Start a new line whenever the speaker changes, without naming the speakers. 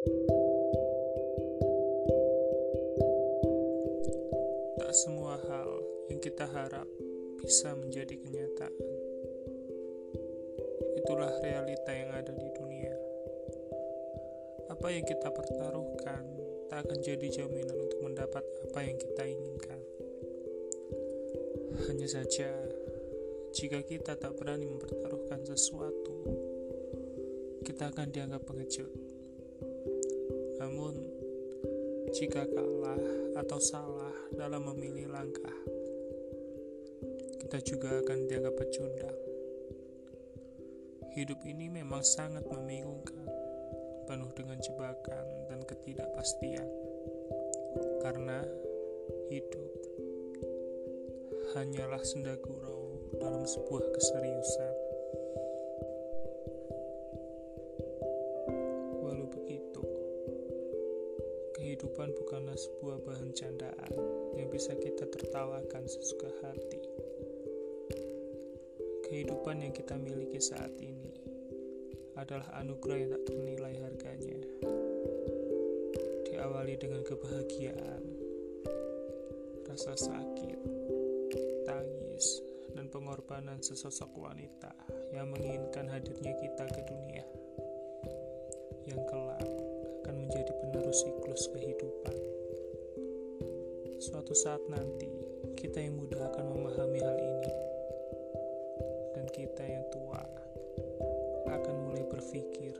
Tak semua hal yang kita harap bisa menjadi kenyataan. Itulah realita yang ada di dunia. Apa yang kita pertaruhkan tak akan jadi jaminan untuk mendapat apa yang kita inginkan. Hanya saja, jika kita tak berani mempertaruhkan sesuatu, kita akan dianggap pengecut. Jika kalah atau salah dalam memilih langkah, kita juga akan dianggap pecundang. Hidup ini memang sangat membingungkan, penuh dengan jebakan dan ketidakpastian. Karena hidup hanyalah senda gurau dalam sebuah keseriusan. Kehidupan bukanlah sebuah bahan candaan yang bisa kita tertawakan sesuka hati. Kehidupan yang kita miliki saat ini adalah anugerah yang tak ternilai harganya. Diawali dengan kebahagiaan, rasa sakit, tangis, dan pengorbanan sesosok wanita yang menginginkan hadirnya kita ke dunia yang kelak suatu siklus kehidupan. Suatu saat nanti, kita yang muda akan memahami hal ini, dan kita yang tua akan mulai berpikir,